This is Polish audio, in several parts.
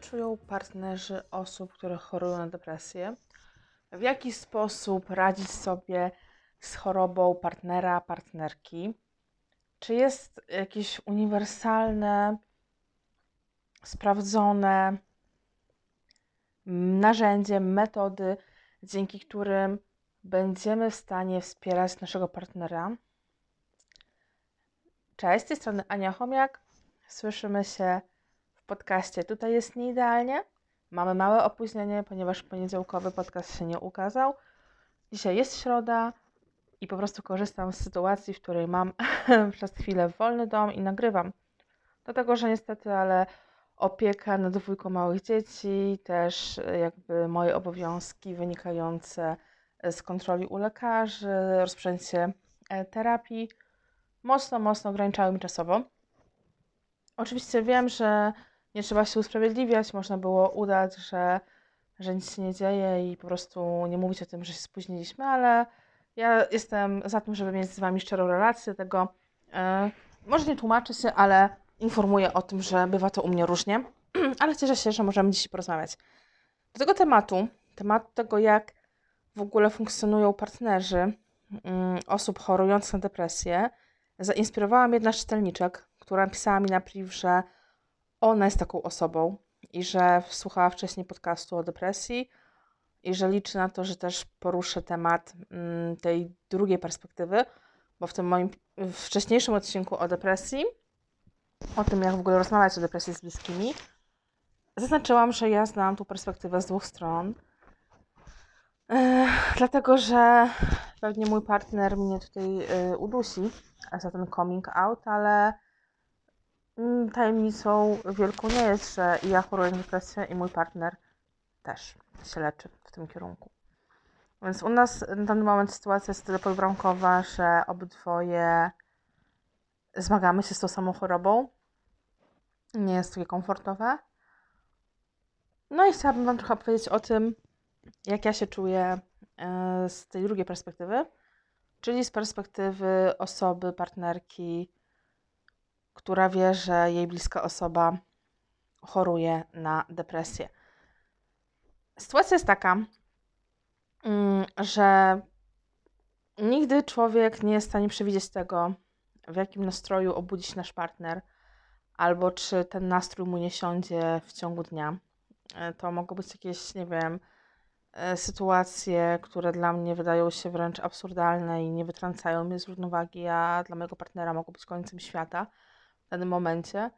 Czują partnerzy osób, które chorują na depresję? W jaki sposób radzić sobie z chorobą partnera, partnerki? Czy jest jakieś uniwersalne, sprawdzone narzędzie, metody, dzięki którym będziemy w stanie wspierać naszego partnera? Cześć, z tej strony Ania Chomiak. Słyszymy się podcaście. Tutaj jest nieidealnie. Mamy małe opóźnienie, ponieważ poniedziałkowy podcast się nie ukazał. Dzisiaj jest środa i po prostu korzystam z sytuacji, w której mam przez chwilę wolny dom i nagrywam. Dlatego, że niestety, ale opieka nad dwójką małych dzieci, też jakby moje obowiązki wynikające z kontroli u lekarzy, rozpoczęcie e, terapii mocno, mocno ograniczały mi czasowo. Oczywiście wiem, że nie trzeba się usprawiedliwiać, można było udać, że, że nic się nie dzieje i po prostu nie mówić o tym, że się spóźniliśmy, ale ja jestem za tym, żeby mieć z Wami szczerą relację, tego yy, może nie tłumaczę się, ale informuję o tym, że bywa to u mnie różnie, ale cieszę się, że możemy dziś porozmawiać. Do tego tematu, tematu tego, jak w ogóle funkcjonują partnerzy yy, osób chorujących na depresję, zainspirowała mnie jedna z czytelniczek, która pisała mi na priv, że ona jest taką osobą i że słuchała wcześniej podcastu o depresji i że liczy na to, że też poruszę temat mm, tej drugiej perspektywy, bo w tym moim wcześniejszym odcinku o depresji, o tym jak w ogóle rozmawiać o depresji z bliskimi, zaznaczyłam, że ja znam tą perspektywę z dwóch stron. Dlatego, że pewnie mój partner mnie tutaj yy, udusi za ten coming out, ale tajemnicą wielką nie jest, że ja choruję na depresję i mój partner też się leczy w tym kierunku. Więc u nas na ten moment sytuacja jest tyle podbramkowa, że obydwoje zmagamy się z tą samą chorobą. Nie jest takie komfortowe. No i chciałabym Wam trochę opowiedzieć o tym, jak ja się czuję e, z tej drugiej perspektywy, czyli z perspektywy osoby, partnerki, która wie, że jej bliska osoba choruje na depresję. Sytuacja jest taka, mm, że nigdy człowiek nie jest w stanie przewidzieć tego, w jakim nastroju obudzi się nasz partner, albo czy ten nastrój mu nie siądzie w ciągu dnia. E, to mogą być jakieś, nie wiem, e, sytuacje, które dla mnie wydają się wręcz absurdalne i nie wytrącają mnie z równowagi, a dla mojego partnera mogą być końcem świata w danym momencie.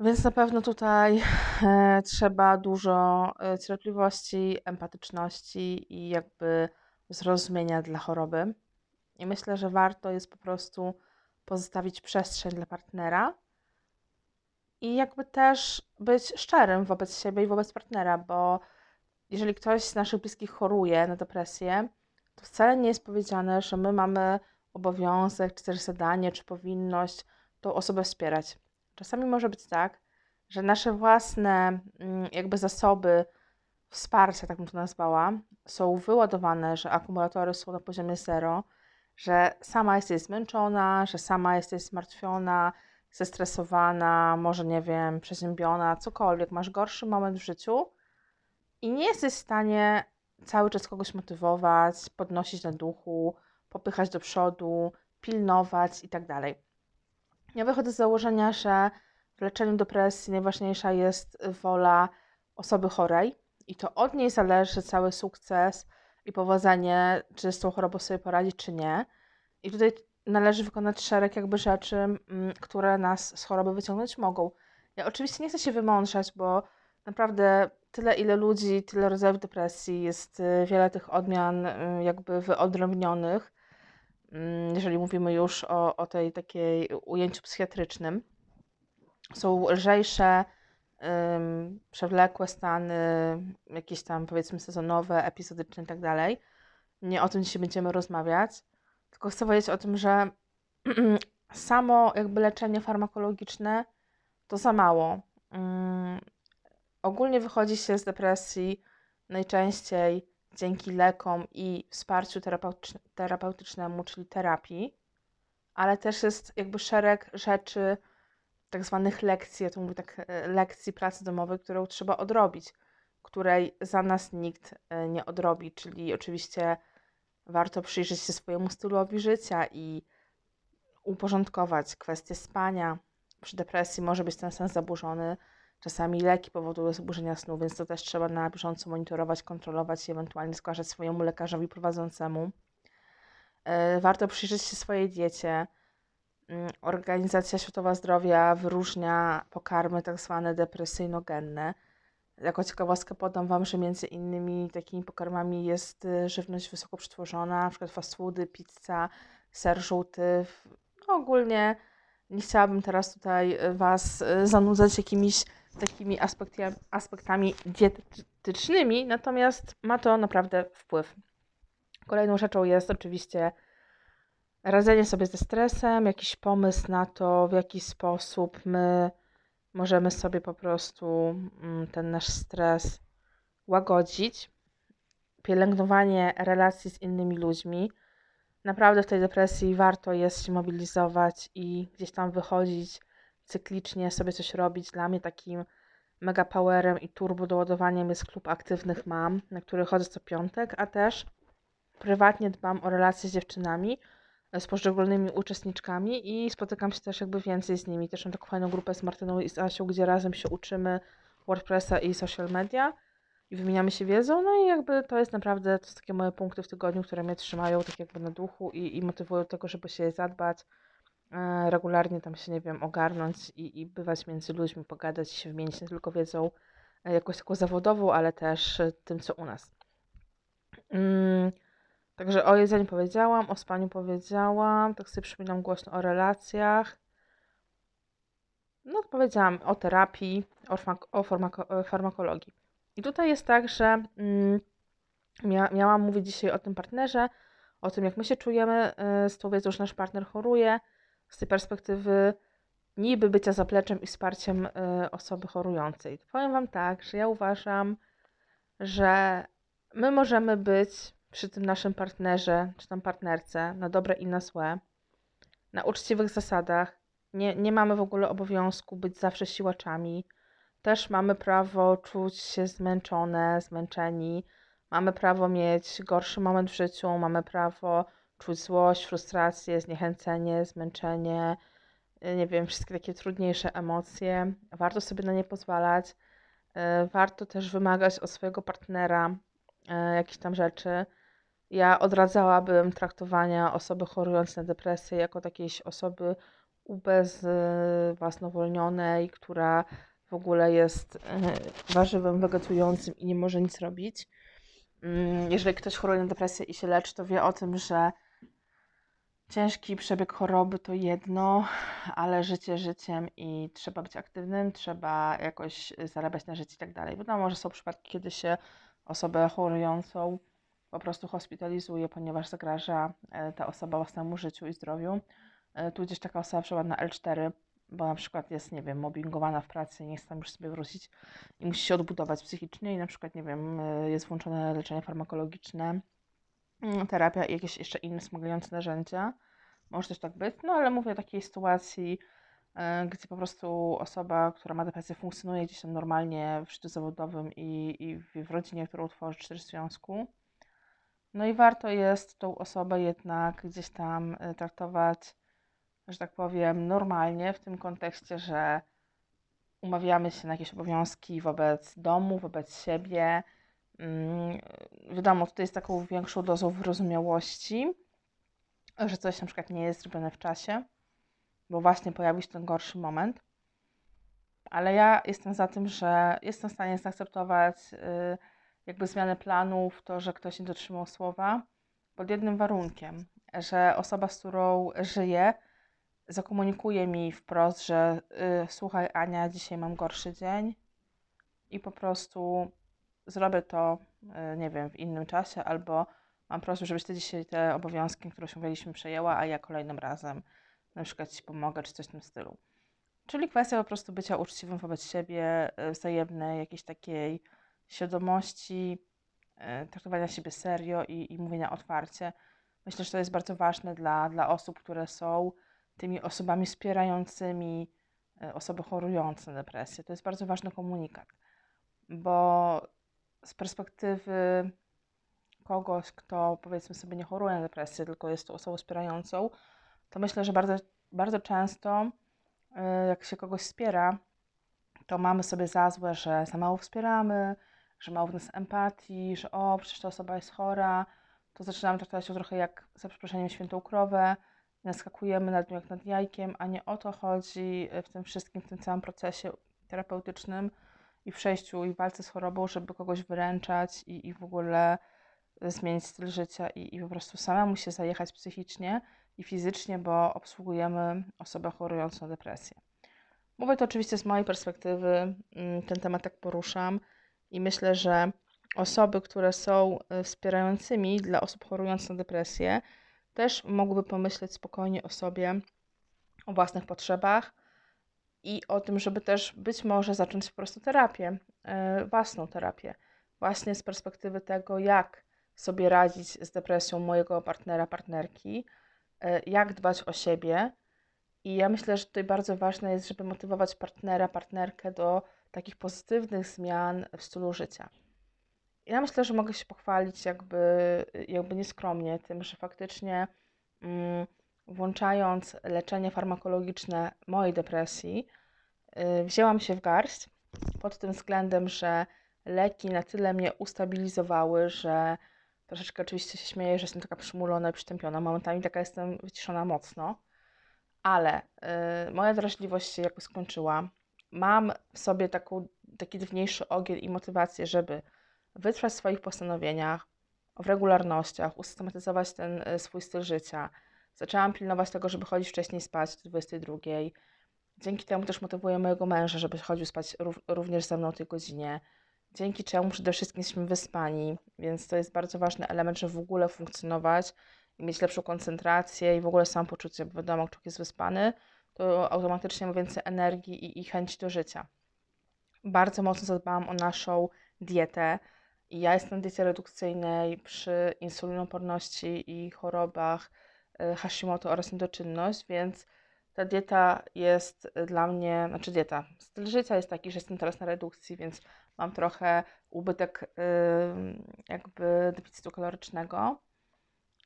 Więc na pewno tutaj e, trzeba dużo e, cierpliwości, empatyczności i jakby zrozumienia dla choroby. I myślę, że warto jest po prostu pozostawić przestrzeń dla partnera i jakby też być szczerym wobec siebie i wobec partnera, bo jeżeli ktoś z naszych bliskich choruje na depresję, to wcale nie jest powiedziane, że my mamy obowiązek, czy też zadanie, czy powinność tą osobę wspierać. Czasami może być tak, że nasze własne mm, jakby zasoby wsparcia, tak bym to nazwała, są wyładowane, że akumulatory są na poziomie zero, że sama jesteś zmęczona, że sama jesteś zmartwiona, zestresowana, może nie wiem, przeziębiona, cokolwiek, masz gorszy moment w życiu i nie jesteś w stanie cały czas kogoś motywować, podnosić na duchu, popychać do przodu, pilnować i tak dalej. Ja wychodzę z założenia, że w leczeniu depresji najważniejsza jest wola osoby chorej i to od niej zależy cały sukces i powodzenie, czy z tą chorobą sobie poradzić, czy nie. I tutaj należy wykonać szereg jakby rzeczy, które nas z choroby wyciągnąć mogą. Ja oczywiście nie chcę się wymądrzać, bo naprawdę tyle, ile ludzi, tyle rodzajów depresji, jest y, wiele tych odmian y, jakby wyodrębnionych jeżeli mówimy już o, o tej takiej ujęciu psychiatrycznym. Są lżejsze, um, przewlekłe stany, jakieś tam powiedzmy sezonowe, epizodyczne i tak. Nie o tym dzisiaj będziemy rozmawiać, tylko chcę powiedzieć o tym, że samo jakby leczenie farmakologiczne to za mało. Um, ogólnie wychodzi się z depresji najczęściej dzięki lekom i wsparciu terapeutycznemu, czyli terapii, ale też jest jakby szereg rzeczy tak zwanych lekcji, ja to mówię tak, e, lekcji pracy domowej, którą trzeba odrobić, której za nas nikt e, nie odrobi, czyli oczywiście warto przyjrzeć się swojemu stylowi życia i uporządkować kwestie spania. Przy depresji może być ten sen zaburzony. Czasami leki powodują zaburzenia snu, więc to też trzeba na bieżąco monitorować, kontrolować i ewentualnie zgłaszać swojemu lekarzowi prowadzącemu. E, warto przyjrzeć się swojej diecie. Mm, Organizacja Światowa Zdrowia wyróżnia pokarmy tak zwane depresyjnogenne. Jako ciekawostkę podam Wam, że między innymi takimi pokarmami jest y, żywność wysoko przetworzona, na przykład fast foody, pizza, ser żółty. Ogólnie nie chciałabym teraz tutaj y, Was y, zanudzać jakimiś takimi aspektami, aspektami dietetycznymi, natomiast ma to naprawdę wpływ. Kolejną rzeczą jest oczywiście radzenie sobie ze stresem, jakiś pomysł na to, w jaki sposób my możemy sobie po prostu mm, ten nasz stres łagodzić. Pielęgnowanie relacji z innymi ludźmi. Naprawdę w tej depresji warto jest się mobilizować i gdzieś tam wychodzić cyklicznie, sobie coś robić. Dla mnie takim mega powerem i turbo doładowaniem jest klub aktywnych mam, na który chodzę co piątek, a też prywatnie dbam o relacje z dziewczynami, z poszczególnymi uczestniczkami i spotykam się też jakby więcej z nimi. Też mam taką fajną grupę z Martyną i z Asią, gdzie razem się uczymy WordPressa i social media i wymieniamy się wiedzą, no i jakby to jest naprawdę, to są takie moje punkty w tygodniu, które mnie trzymają tak jakby na duchu i, i motywują do tego, żeby się zadbać, regularnie tam się, nie wiem, ogarnąć i, i bywać między ludźmi, pogadać się wymienić nie tylko wiedzą e, jakąś taką zawodową, ale też e, tym, co u nas. Mm, Także o jedzeniu powiedziałam, o spaniu powiedziałam, tak sobie przypominam głośno o relacjach. No, powiedziałam o terapii, o, o farmako farmakologii. I tutaj jest tak, że mm, mia miałam mówić dzisiaj o tym partnerze, o tym, jak my się czujemy y, z tą wiedzą, że nasz partner choruje, z tej perspektywy niby bycia zapleczem i wsparciem y, osoby chorującej. Powiem Wam tak, że ja uważam, że my możemy być przy tym naszym partnerze, czy tam partnerce, na dobre i na złe, na uczciwych zasadach. Nie, nie mamy w ogóle obowiązku być zawsze siłaczami. Też mamy prawo czuć się zmęczone, zmęczeni. Mamy prawo mieć gorszy moment w życiu, mamy prawo czuć złość, frustrację, zniechęcenie, zmęczenie, nie wiem, wszystkie takie trudniejsze emocje. Warto sobie na nie pozwalać. E, warto też wymagać od swojego partnera e, jakichś tam rzeczy. Ja odradzałabym traktowania osoby chorującej na depresję jako takiej osoby ubezwłasnowolnionej, która w ogóle jest warzywem wegetującym i nie może nic robić. Mm, jeżeli ktoś choruje na depresję i się leczy, to wie o tym, że ciężki przebieg choroby to jedno, ale życie życiem i trzeba być aktywnym, trzeba jakoś zarabiać na życie i tak dalej. Wiadomo, że są przypadki, kiedy się osobę chorującą po prostu hospitalizuje, ponieważ zagraża e, ta osoba własnemu życiu i zdrowiu. E, tu gdzieś taka osoba przykład na L4, bo na przykład jest, nie wiem, mobbingowana w pracy nie chce tam już sobie wrócić i musi się odbudować psychicznie i na przykład, nie wiem, e, jest włączone leczenie farmakologiczne, terapia i jakieś jeszcze inne wspomagające narzędzia. Może też tak być, no ale mówię o takiej sytuacji, gdzie po prostu osoba, która ma depresję, funkcjonuje gdzieś tam normalnie w życiu zawodowym i, i w rodzinie, którą tworzy, czy też w związku. No i warto jest tą osobę jednak gdzieś tam y, traktować, że tak powiem, normalnie, w tym kontekście, że umawiamy się na jakieś obowiązki wobec domu, wobec siebie. Mm, wiadomo, tutaj jest taką większą dozą wyrozumiałości, że coś na przykład nie jest zrobione w czasie, bo właśnie pojawił się ten gorszy moment. Ale ja jestem za tym, że jestem w stanie zaakceptować. Yy, jakby zmianę planów, to, że ktoś nie dotrzymał słowa, pod jednym warunkiem, że osoba, z którą żyję, zakomunikuje mi wprost, że y, słuchaj Ania, dzisiaj mam gorszy dzień i po prostu zrobię to, y, nie wiem, w innym czasie, albo mam prośbę, żebyś ty dzisiaj te obowiązki, które osiągnęliśmy, przejęła, a ja kolejnym razem na przykład ci pomogę, czy coś w tym stylu. Czyli kwestia po prostu bycia uczciwym wobec siebie, y, wzajemnej, jakiejś takiej świadomości, e, traktowania siebie serio i, i mówienia otwarcie. Myślę, że to jest bardzo ważne dla, dla osób, które są tymi osobami wspierającymi osoby chorujące na depresję. To jest bardzo ważny komunikat, bo z perspektywy kogoś, kto powiedzmy sobie nie choruje na depresję, tylko jest to osobą wspierającą, to myślę, że bardzo, bardzo często y, jak się kogoś wspiera, to mamy sobie za złe, że za mało wspieramy, że mało w nas empatii, że o, przecież ta osoba jest chora, to zaczynamy traktować ją trochę jak, za przeproszeniem, świętą krowę, naskakujemy nad nią jak nad jajkiem, a nie o to chodzi w tym wszystkim, w tym całym procesie terapeutycznym i w przejściu i walce z chorobą, żeby kogoś wyręczać i, i w ogóle zmienić styl życia i, i po prostu samemu się zajechać psychicznie i fizycznie, bo obsługujemy osobę chorującą na depresję. Mówię to oczywiście z mojej perspektywy, mm, ten temat tak poruszam i myślę, że osoby, które są y, wspierającymi dla osób chorujących na depresję, też mogłyby pomyśleć spokojnie o sobie, o własnych potrzebach i o tym, żeby też być może zacząć po prostu terapię, y, własną terapię, właśnie z perspektywy tego, jak sobie radzić z depresją mojego partnera, partnerki, y, jak dbać o siebie. I ja myślę, że tutaj bardzo ważne jest, żeby motywować partnera, partnerkę do takich pozytywnych zmian w stylu życia. Ja myślę, że mogę się pochwalić jakby, jakby nieskromnie tym, że faktycznie mm, włączając leczenie farmakologiczne mojej depresji, yy, wzięłam się w garść pod tym względem, że leki na tyle mnie ustabilizowały, że troszeczkę oczywiście się śmieję, że jestem taka przymulona przytępiona. Momentami taka jestem wyciszona mocno, ale yy, moja drażliwość się jakby skończyła mam w sobie taką, taki dawniejszy ogień i motywację, żeby wytrwać w swoich postanowieniach, w regularnościach, usystematyzować ten e, swój styl życia. Zaczęłam pilnować tego, żeby chodzić wcześniej spać do 22. Dzięki temu też motywuję mojego męża, żeby chodził spać również ze mną o tej godzinie. Dzięki czemu przede wszystkim jesteśmy wyspani, więc to jest bardzo ważny element, żeby w ogóle funkcjonować i mieć lepszą koncentrację i w ogóle samopoczucie, bo wiadomo, człowiek jest wyspany, to automatycznie ma więcej energii i, i chęci do życia. Bardzo mocno zadbałam o naszą dietę. Ja jestem na diecie redukcyjnej przy insulinoporności i chorobach Hashimoto oraz niedoczynność, więc ta dieta jest dla mnie, znaczy dieta, styl życia jest taki, że jestem teraz na redukcji, więc mam trochę ubytek jakby deficytu kalorycznego,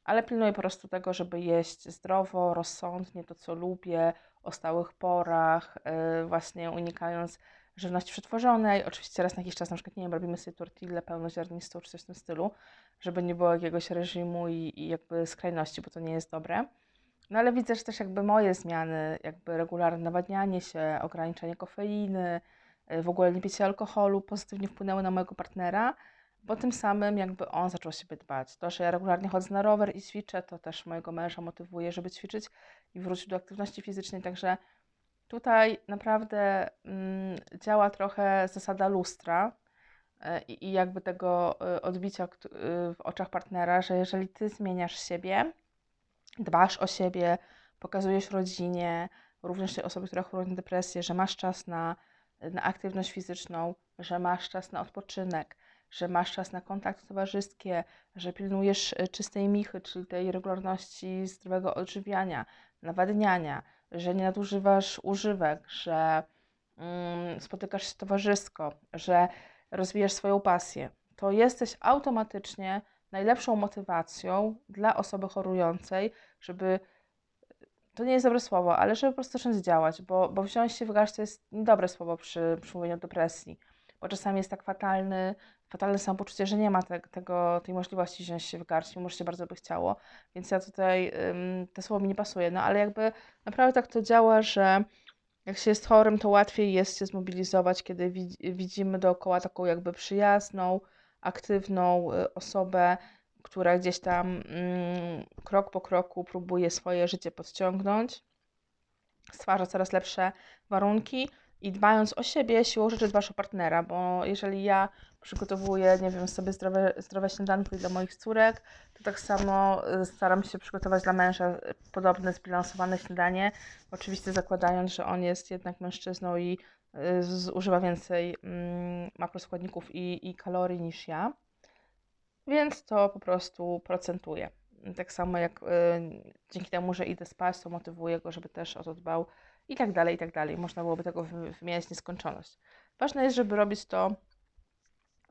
ale pilnuję po prostu tego, żeby jeść zdrowo, rozsądnie, to co lubię, o stałych porach, yy, właśnie unikając żywności przetworzonej. Oczywiście raz na jakiś czas, na przykład, nie wiem, robimy sobie tortillę pełnoziarnistą czy coś w tym stylu, żeby nie było jakiegoś reżimu i, i jakby skrajności, bo to nie jest dobre. No ale widzę, że też jakby moje zmiany, jakby regularne nawadnianie się, ograniczenie kofeiny, yy, w ogóle nie picie alkoholu pozytywnie wpłynęły na mojego partnera, bo tym samym jakby on zaczął siebie dbać. To, że ja regularnie chodzę na rower i ćwiczę, to też mojego męża motywuje, żeby ćwiczyć i wrócić do aktywności fizycznej, także tutaj naprawdę mm, działa trochę zasada lustra y, i jakby tego y, odbicia y, w oczach partnera, że jeżeli ty zmieniasz siebie, dbasz o siebie, pokazujesz rodzinie, również tej osobie, która choruje na depresję, że masz czas na, na aktywność fizyczną, że masz czas na odpoczynek, że masz czas na kontakty towarzyskie, że pilnujesz e, czystej michy, czyli tej regularności zdrowego odżywiania, nawadniania, że nie nadużywasz używek, że mm, spotykasz się towarzysko, że rozwijasz swoją pasję, to jesteś automatycznie najlepszą motywacją dla osoby chorującej, żeby to nie jest dobre słowo, ale żeby po prostu zacząć działać, bo, bo wziąć się w garść to jest niedobre słowo przy, przy mówieniu o depresji, bo czasami jest tak fatalny, fatalne samopoczucie, że nie ma te, tego, tej możliwości wziąć się w garść, mimo że się bardzo by chciało. Więc ja tutaj, te słowo mi nie pasuje. No ale jakby naprawdę tak to działa, że jak się jest chorym, to łatwiej jest się zmobilizować, kiedy widzimy dookoła taką jakby przyjazną, aktywną y, osobę, która gdzieś tam mm, krok po kroku próbuje swoje życie podciągnąć, stwarza coraz lepsze warunki i dbając o siebie, siłą rzeczy dbasz o partnera, bo jeżeli ja przygotowuję, nie wiem, sobie zdrowe, zdrowe śniadanki dla moich córek, to tak samo y, staram się przygotować dla męża podobne zbilansowane śniadanie, oczywiście zakładając, że on jest jednak mężczyzną i y, zużywa więcej mm, makroskładników i, i kalorii niż ja, więc to po prostu procentuje. Tak samo jak y, dzięki temu, że idę spać, to motywuję go, żeby też o to dbał i tak dalej, i tak dalej. Można byłoby tego wymieniać nieskończoność. Ważne jest, żeby robić to,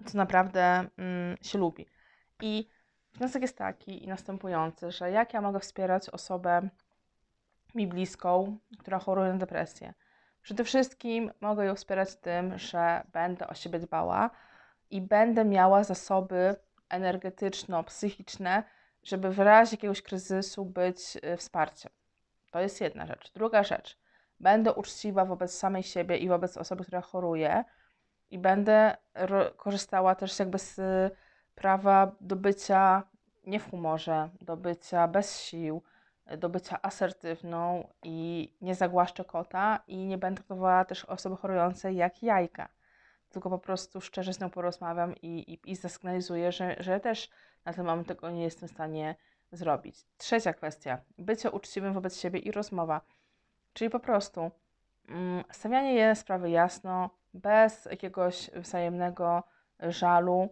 co naprawdę mm, się lubi. I wniosek jest taki i następujący, że jak ja mogę wspierać osobę mi bliską, która choruje na depresję? Przede wszystkim mogę ją wspierać tym, że będę o siebie dbała i będę miała zasoby energetyczno-psychiczne, żeby w razie jakiegoś kryzysu być y, wsparciem. To jest jedna rzecz. Druga rzecz, będę uczciwa wobec samej siebie i wobec osoby, która choruje, i będę korzystała też jakby z prawa do bycia nie w humorze, do bycia bez sił, do bycia asertywną i nie zagłaszczę kota i nie będę traktowała też osoby chorującej jak jajka, tylko po prostu szczerze z nią porozmawiam i, i, i zasygnalizuję, że, że też na ten moment tego nie jestem w stanie zrobić. Trzecia kwestia, bycie uczciwym wobec siebie i rozmowa, czyli po prostu mm, stawianie je sprawy jasno, bez jakiegoś wzajemnego żalu,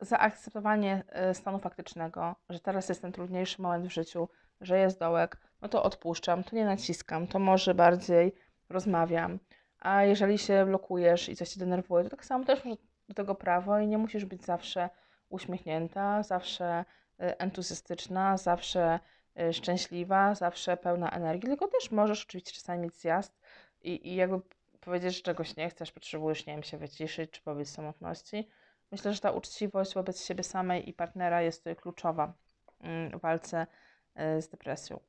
zaakceptowanie e, stanu faktycznego, że teraz jest ten trudniejszy moment w życiu, że jest dołek, no to odpuszczam, to nie naciskam, to może bardziej rozmawiam. A jeżeli się blokujesz i coś cię denerwuje, to tak samo też masz do tego prawo i nie musisz być zawsze uśmiechnięta, zawsze e, entuzjastyczna, zawsze szczęśliwa, zawsze pełna energii, tylko też możesz oczywiście czasami mieć zjazd i, i jakby powiedzieć, że czegoś nie chcesz, potrzebujesz, nie wiem, się wyciszyć, czy powiedzieć samotności. Myślę, że ta uczciwość wobec siebie samej i partnera jest tutaj kluczowa mm, w walce e, z depresją.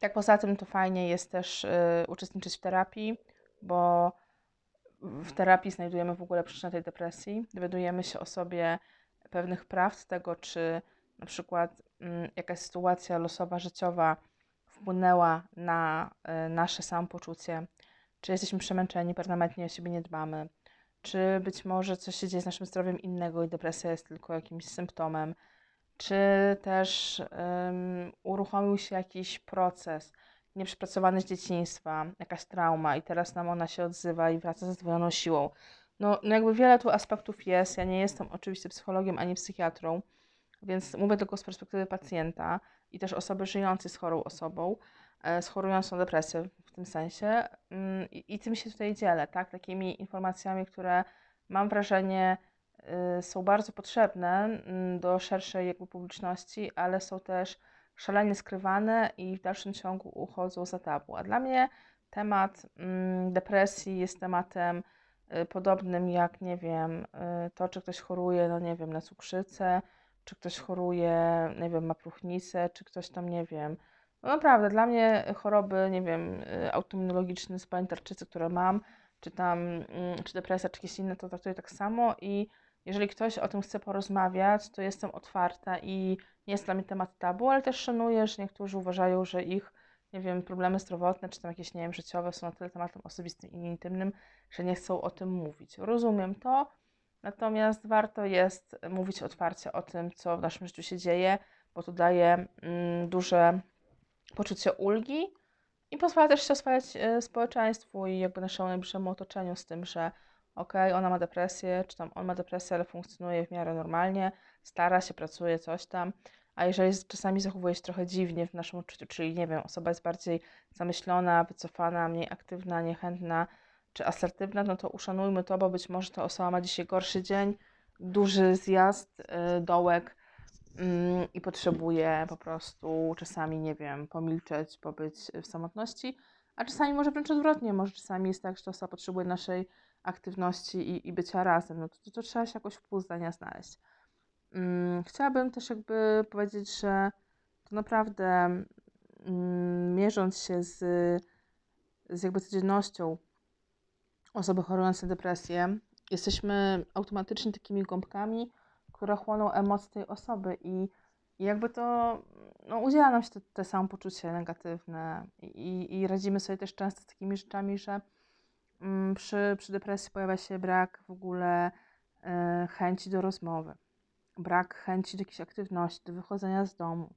Tak poza tym to fajnie jest też y, uczestniczyć w terapii, bo w terapii znajdujemy w ogóle przyczynę tej depresji, dowiadujemy się o sobie pewnych prawd tego, czy na przykład y, jakaś sytuacja losowa, życiowa wpłynęła na y, nasze samopoczucie, czy jesteśmy przemęczeni, permanentnie o siebie nie dbamy, czy być może coś się dzieje z naszym zdrowiem innego i depresja jest tylko jakimś symptomem, czy też um, uruchomił się jakiś proces nieprzepracowany z dzieciństwa, jakaś trauma i teraz nam ona się odzywa i wraca ze zdwojoną siłą. No, no jakby wiele tu aspektów jest. Ja nie jestem oczywiście psychologiem ani psychiatrą, więc mówię tylko z perspektywy pacjenta i też osoby żyjącej z chorą osobą, e, z chorującą depresję w tym sensie. Mm, I, I tym się tutaj dzielę, tak? Takimi informacjami, które mam wrażenie Y, są bardzo potrzebne mm, do szerszej jakby publiczności, ale są też szalenie skrywane i w dalszym ciągu uchodzą za tabu. A dla mnie temat mm, depresji jest tematem y, podobnym jak, nie wiem, y, to, czy ktoś choruje, no nie wiem, na cukrzycę, czy ktoś choruje, nie wiem, ma próchnicę, czy ktoś tam, nie wiem. No naprawdę, dla mnie choroby, nie wiem, autoimmunologiczne, spalenie tarczycy, które mam, czy tam, mm, czy depresja, czy jakieś inne, to traktuję tak samo i jeżeli ktoś o tym chce porozmawiać, to jestem otwarta i nie jest dla mnie temat tabu, ale też szanuję, że niektórzy uważają, że ich, nie wiem, problemy zdrowotne czy tam jakieś, nie wiem, życiowe są na tyle tematem osobistym i intymnym, że nie chcą o tym mówić. Rozumiem to, natomiast warto jest mówić otwarcie o tym, co w naszym życiu się dzieje, bo to daje mm, duże poczucie ulgi i pozwala też się oswajać y, społeczeństwu i jakby naszemu najbliższemu otoczeniu z tym, że ok, ona ma depresję, czy tam on ma depresję, ale funkcjonuje w miarę normalnie, stara się, pracuje, coś tam. A jeżeli czasami zachowuje się trochę dziwnie w naszym odczuciu, czyli nie wiem, osoba jest bardziej zamyślona, wycofana, mniej aktywna, niechętna czy asertywna, no to uszanujmy to, bo być może ta osoba ma dzisiaj gorszy dzień, duży zjazd, yy, dołek yy, i potrzebuje po prostu czasami, nie wiem, pomilczeć, pobyć w samotności, a czasami może wręcz odwrotnie, może czasami jest tak, że ta osoba potrzebuje naszej aktywności i, i bycia razem, no to, to, to trzeba się jakoś wpół zdania znaleźć. Hmm, chciałabym też jakby powiedzieć, że to naprawdę hmm, mierząc się z, z jakby codziennością osoby chorującej na depresję, jesteśmy automatycznie takimi gąbkami, które chłoną emocje tej osoby i, jakby to no, udziela nam się te, te samopoczucie negatywne I, i radzimy sobie też często z takimi rzeczami, że Mm, przy, przy depresji pojawia się brak w ogóle e, chęci do rozmowy, brak chęci do jakiejś aktywności, do wychodzenia z domu.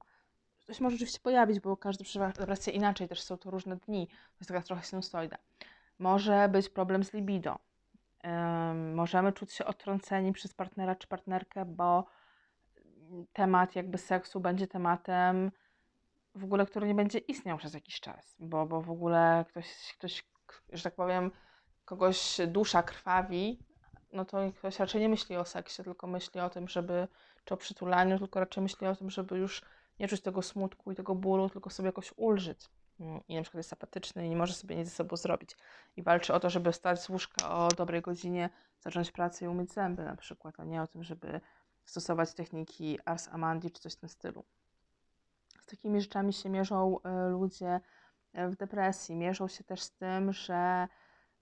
To się może oczywiście pojawić, bo każdy przeżywa depresję inaczej, też są to różne dni, to jest taka trochę sinusoida. Może być problem z libido. możemy czuć się odtrąceni przez partnera czy partnerkę, bo temat jakby seksu będzie tematem w ogóle, który nie będzie istniał przez jakiś czas, bo, bo w ogóle ktoś, ktoś, że tak powiem, kogoś dusza krwawi, no to ktoś raczej nie myśli o seksie, tylko myśli o tym, żeby, czy o przytulaniu, tylko raczej myśli o tym, żeby już nie czuć tego smutku i tego bólu, tylko sobie jakoś ulżyć. I na przykład jest apatyczny i nie może sobie nic ze sobą zrobić. I walczy o to, żeby stać z łóżka o dobrej godzinie, zacząć pracę i umyć zęby na przykład, a nie o tym, żeby stosować techniki Ars Amandi czy coś w tym stylu. Z takimi rzeczami się mierzą e, ludzie e, w depresji. Mierzą się też z tym, że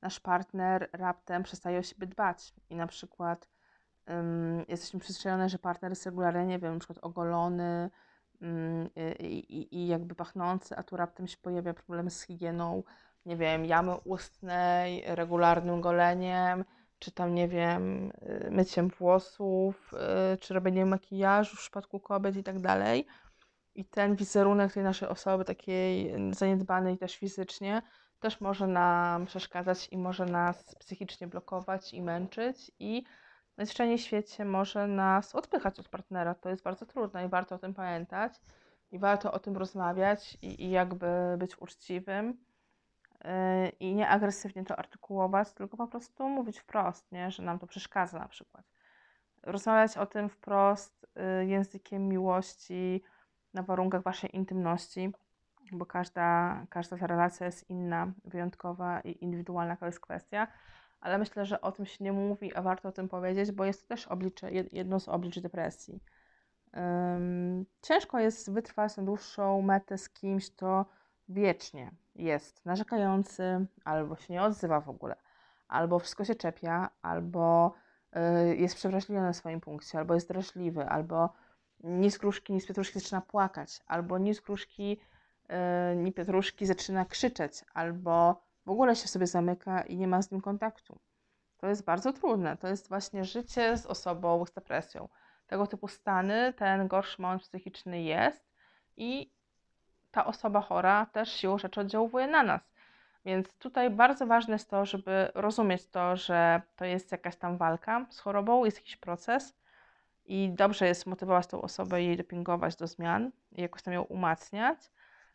nasz partner raptem przestaje o siebie dbać i na przykład um, jesteśmy przyzwyczajone, że partner jest regularnie, nie wiem, na przykład ogolony i, i, i, jakby pachnący, a tu raptem się pojawia problem z higieną, nie wiem, jamy ustnej, regularnym goleniem, czy tam, nie wiem, y, myciem włosów, y, czy robieniem makijażu w przypadku kobiet i tak dalej. I ten wizerunek tej naszej osoby, takiej zaniedbanej też fizycznie, też może nam przeszkadzać i może nas psychicznie blokować i męczyć i najzwyczajniej w świecie może nas odpychać od partnera. To jest bardzo trudne i warto o tym pamiętać i warto o tym rozmawiać i, i jakby być uczciwym yy, i nie agresywnie to artykułować, tylko po prostu mówić wprost, nie? że nam to przeszkadza na przykład. Rozmawiać o tym wprost yy, językiem miłości na warunkach waszej intymności bo każda, każda ta relacja jest inna, wyjątkowa i indywidualna to jest kwestia, ale myślę, że o tym się nie mówi, a warto o tym powiedzieć, bo jest to też oblicze, jedno z oblicz depresji. Um, ciężko jest wytrwać na dłuższą metę z kimś, kto wiecznie jest narzekający, albo się nie odzywa w ogóle, albo wszystko się czepia, albo y, jest przewrażliwiony na swoim punkcie, albo jest drażliwy, albo nic z gruszki, nic z pietruszki zaczyna płakać, albo nic z gruszki yy, Pietruszki zaczyna krzyczeć albo w ogóle się sobie zamyka i nie ma z nim kontaktu. To jest bardzo trudne. To jest właśnie życie z osobą z depresją. Tego typu stany, ten gorszy moment psychiczny jest i ta osoba chora też siłą rzeczy oddziałuje na nas. Więc tutaj bardzo ważne jest to, żeby rozumieć to, że to jest jakaś tam walka z chorobą, jest jakiś proces i dobrze jest motywować tą osobę i jej dopingować do zmian i jakoś tam ją umacniać,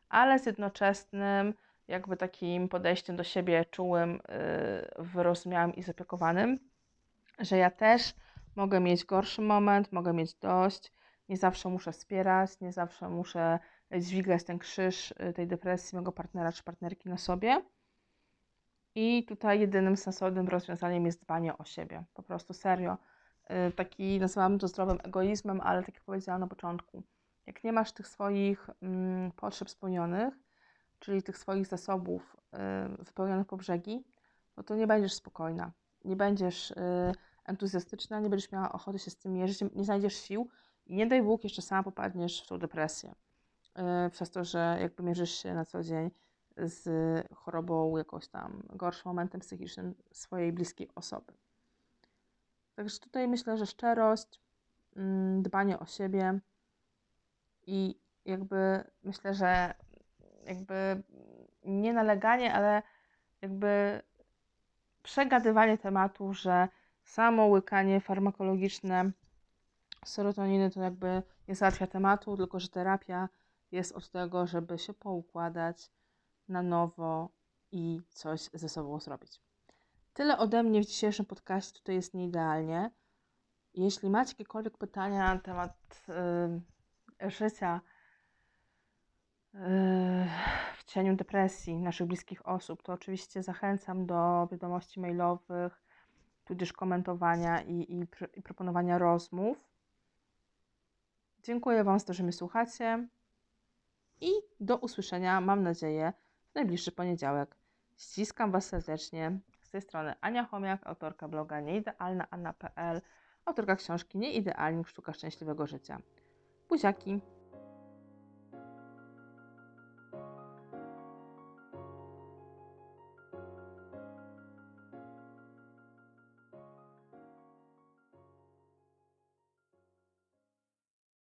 ale z jednoczesnym jakby takim podejściem do siebie czułym, yy, wyrozumiałym i zapiekowanym, że ja też mogę mieć gorszy moment, mogę mieć dość, nie zawsze muszę wspierać, nie zawsze muszę dźwigać ten krzyż y, tej depresji mojego partnera czy partnerki na sobie. I tutaj jedynym sensownym rozwiązaniem jest dbanie o siebie. Po prostu serio. Y, taki nazywam to zdrowym egoizmem, ale tak jak powiedziałam na początku, jak nie masz tych swoich mm, potrzeb spełnionych, czyli tych swoich zasobów y, wypełnionych po brzegi, no to nie będziesz spokojna, nie będziesz y, entuzjastyczna, nie będziesz miała ochoty się z tym mierzyć, nie znajdziesz sił i nie daj Bóg, jeszcze sama popadniesz w tą depresję. Y, przez to, że jakby mierzysz się na co dzień z chorobą, jakąś tam gorszym momentem psychicznym swojej bliskiej osoby. Także tutaj myślę, że szczerość, mm, dbanie o siebie, i jakby myślę, że jakby nie naleganie, ale jakby przegadywanie tematu, że samo łykanie farmakologiczne serotoniny to jakby nie załatwia tematu, tylko że terapia jest od tego, żeby się poukładać na nowo i coś ze sobą zrobić. Tyle ode mnie w dzisiejszym podcaście. Tutaj jest nieidealnie. Jeśli macie jakiekolwiek pytania na temat yy, życia w cieniu depresji naszych bliskich osób, to oczywiście zachęcam do wiadomości mailowych, tudzież komentowania i, i, i proponowania rozmów. Dziękuję Wam za to, że mnie słuchacie i do usłyszenia, mam nadzieję, w najbliższy poniedziałek. Ściskam Was serdecznie. Z tej strony Ania Chomiak, autorka bloga nieidealnaanna.pl, autorka książki Nieidealnik Sztuka Szczęśliwego Życia. Buziaki!